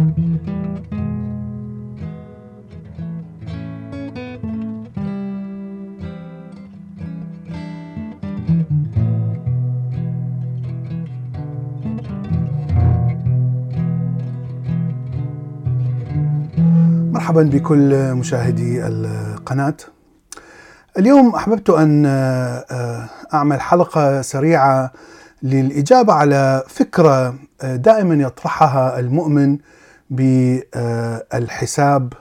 مرحبا بكل مشاهدي القناة. اليوم أحببت أن أعمل حلقة سريعة للإجابة على فكرة دائما يطرحها المؤمن بالحساب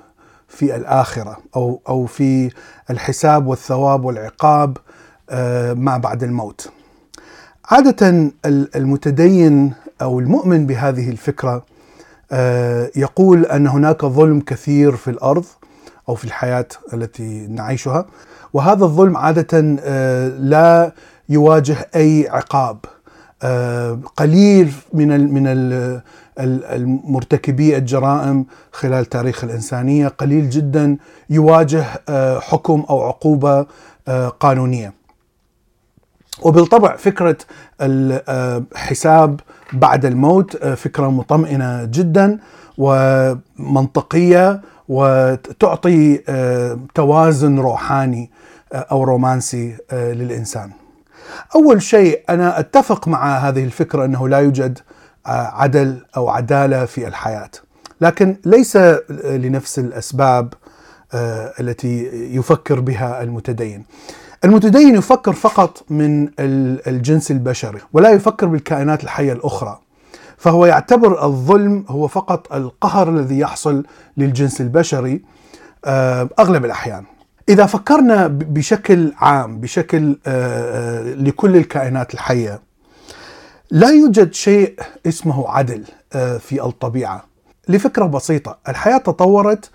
في الآخرة أو أو في الحساب والثواب والعقاب ما بعد الموت. عادة المتدين أو المؤمن بهذه الفكرة يقول أن هناك ظلم كثير في الأرض أو في الحياة التي نعيشها وهذا الظلم عادة لا يواجه أي عقاب قليل من من المرتكبي الجرائم خلال تاريخ الإنسانية قليل جدا يواجه حكم أو عقوبة قانونية وبالطبع فكرة الحساب بعد الموت فكرة مطمئنة جدا ومنطقية وتعطي توازن روحاني أو رومانسي للإنسان. أول شيء أنا أتفق مع هذه الفكرة أنه لا يوجد عدل أو عدالة في الحياة، لكن ليس لنفس الأسباب التي يفكر بها المتدين. المتدين يفكر فقط من الجنس البشري ولا يفكر بالكائنات الحية الأخرى. فهو يعتبر الظلم هو فقط القهر الذي يحصل للجنس البشري أغلب الأحيان. إذا فكرنا بشكل عام بشكل لكل الكائنات الحية لا يوجد شيء اسمه عدل في الطبيعة. لفكرة بسيطة الحياة تطورت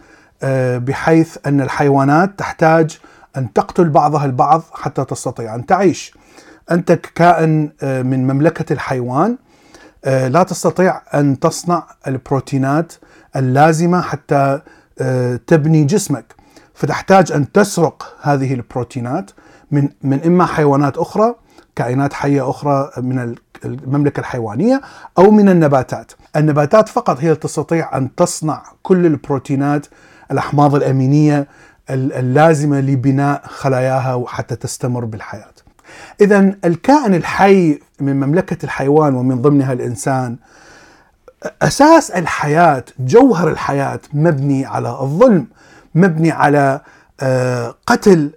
بحيث أن الحيوانات تحتاج أن تقتل بعضها البعض حتى تستطيع أن تعيش. أنت كائن من مملكة الحيوان لا تستطيع أن تصنع البروتينات اللازمة حتى تبني جسمك. فتحتاج أن تسرق هذه البروتينات من من إما حيوانات أخرى كائنات حية أخرى من المملكة الحيوانية أو من النباتات النباتات فقط هي تستطيع أن تصنع كل البروتينات الأحماض الأمينية اللازمة لبناء خلاياها حتى تستمر بالحياة. اذا الكائن الحي من مملكة الحيوان ومن ضمنها الإنسان أساس الحياة، جوهر الحياة مبني على الظلم، مبني على قتل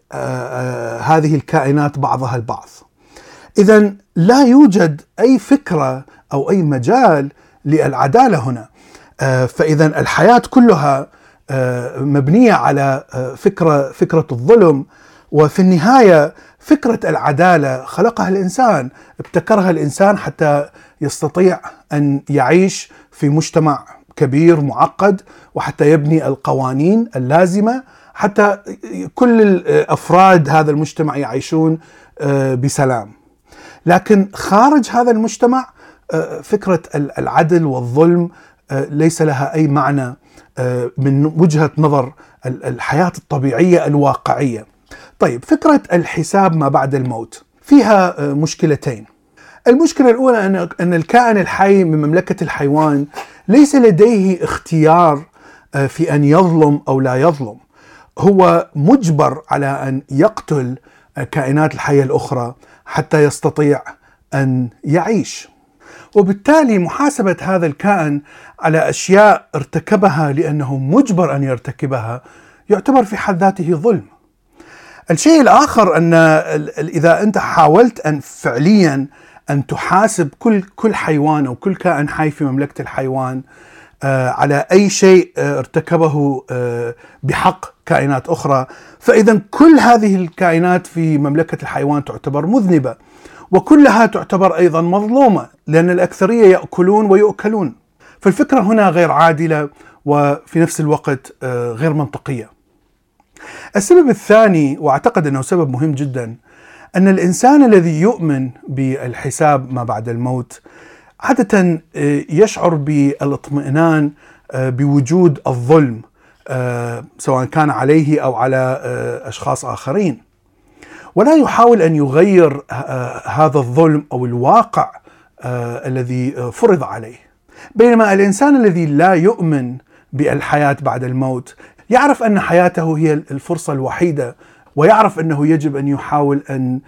هذه الكائنات بعضها البعض. اذا لا يوجد أي فكرة أو أي مجال للعدالة هنا. فاذا الحياة كلها مبنية على فكرة فكرة الظلم وفي النهاية فكرة العدالة خلقها الإنسان ابتكرها الإنسان حتى يستطيع أن يعيش في مجتمع كبير معقد وحتى يبني القوانين اللازمة حتى كل افراد هذا المجتمع يعيشون بسلام. لكن خارج هذا المجتمع فكرة العدل والظلم ليس لها أي معنى من وجهة نظر الحياة الطبيعية الواقعية. طيب فكرة الحساب ما بعد الموت فيها مشكلتين. المشكلة الأولى ان أن الكائن الحي من مملكة الحيوان ليس لديه اختيار في أن يظلم أو لا يظلم. هو مجبر على أن يقتل الكائنات الحية الأخرى حتى يستطيع أن يعيش. وبالتالي محاسبة هذا الكائن على أشياء ارتكبها لأنه مجبر أن يرتكبها يعتبر في حد ذاته ظلم. الشيء الآخر أن إذا أنت حاولت أن فعليا أن تحاسب كل كل حيوان أو كل كائن حي في مملكة الحيوان على أي شيء ارتكبه بحق كائنات أخرى فإذا كل هذه الكائنات في مملكة الحيوان تعتبر مذنبة وكلها تعتبر أيضا مظلومة لأن الأكثرية يأكلون ويؤكلون. فالفكرة هنا غير عادلة وفي نفس الوقت غير منطقية. السبب الثاني وأعتقد أنه سبب مهم جدا أن الإنسان الذي يؤمن بالحساب ما بعد الموت عادة يشعر بالاطمئنان بوجود الظلم سواء كان عليه أو على أشخاص آخرين. ولا يحاول أن يغير هذا الظلم أو الواقع الذي فرض عليه بينما الإنسان الذي لا يؤمن بالحياة بعد الموت يعرف أن حياته هي الفرصة الوحيدة ويعرف أنه يجب أن يحاول أن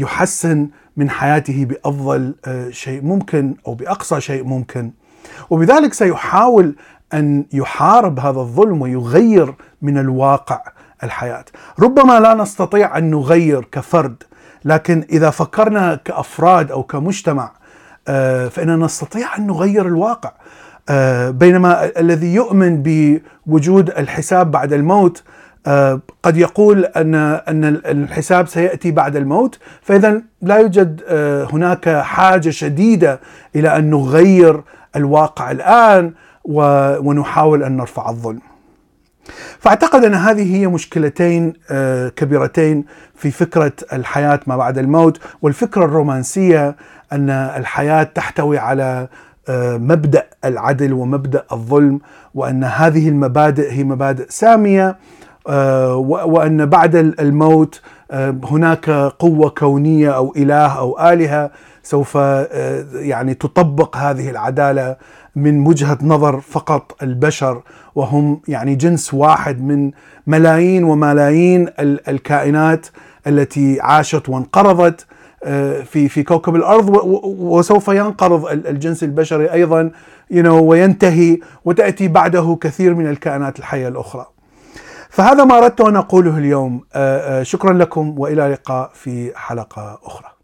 يحسن من حياته بأفضل آه، شيء ممكن أو بأقصى شيء ممكن. وبذلك سيحاول أن يحارب هذا الظلم ويغير من الواقع الحياة. ربما لا نستطيع أن نغير كفرد لكن إذا فكرنا كأفراد أو كمجتمع آه، فإننا نستطيع أن نغير الواقع. آه، بينما الذي يؤمن بوجود الحساب بعد الموت قد يقول ان أن الحساب سيأتي بعد الموت فاذا لا يوجد هناك حاجة شديدة إلى أن نغير الواقع الآن ونحاول أن نرفع الظلم. فأعتقد أن هذه هي مشكلتين كبيرتين في فكرة الحياة ما بعد الموت والفكرة الرومانسية أن الحياة تحتوي على آه، مبدأ العدل ومبدأ الظلم وأن هذه المبادئ هي مبادئ سامية آه، وأن بعد الموت آه، هناك قوة كونية أو إله أو آلهة سوف يعني تطبق هذه العدالة من وجهة نظر فقط البشر وهم يعني جنس واحد من ملايين وملايين الكائنات التي عاشت وانقرضت آه، في في كوكب الأرض وسوف ينقرض الجنس البشري أيضا you know وينتهي وتأتي بعده كثير من الكائنات الحية الأخرى. فهذا ما أردت أن أقوله اليوم آه، آه، شكرا لكم وإلى اللقاء في حلقة أخرى.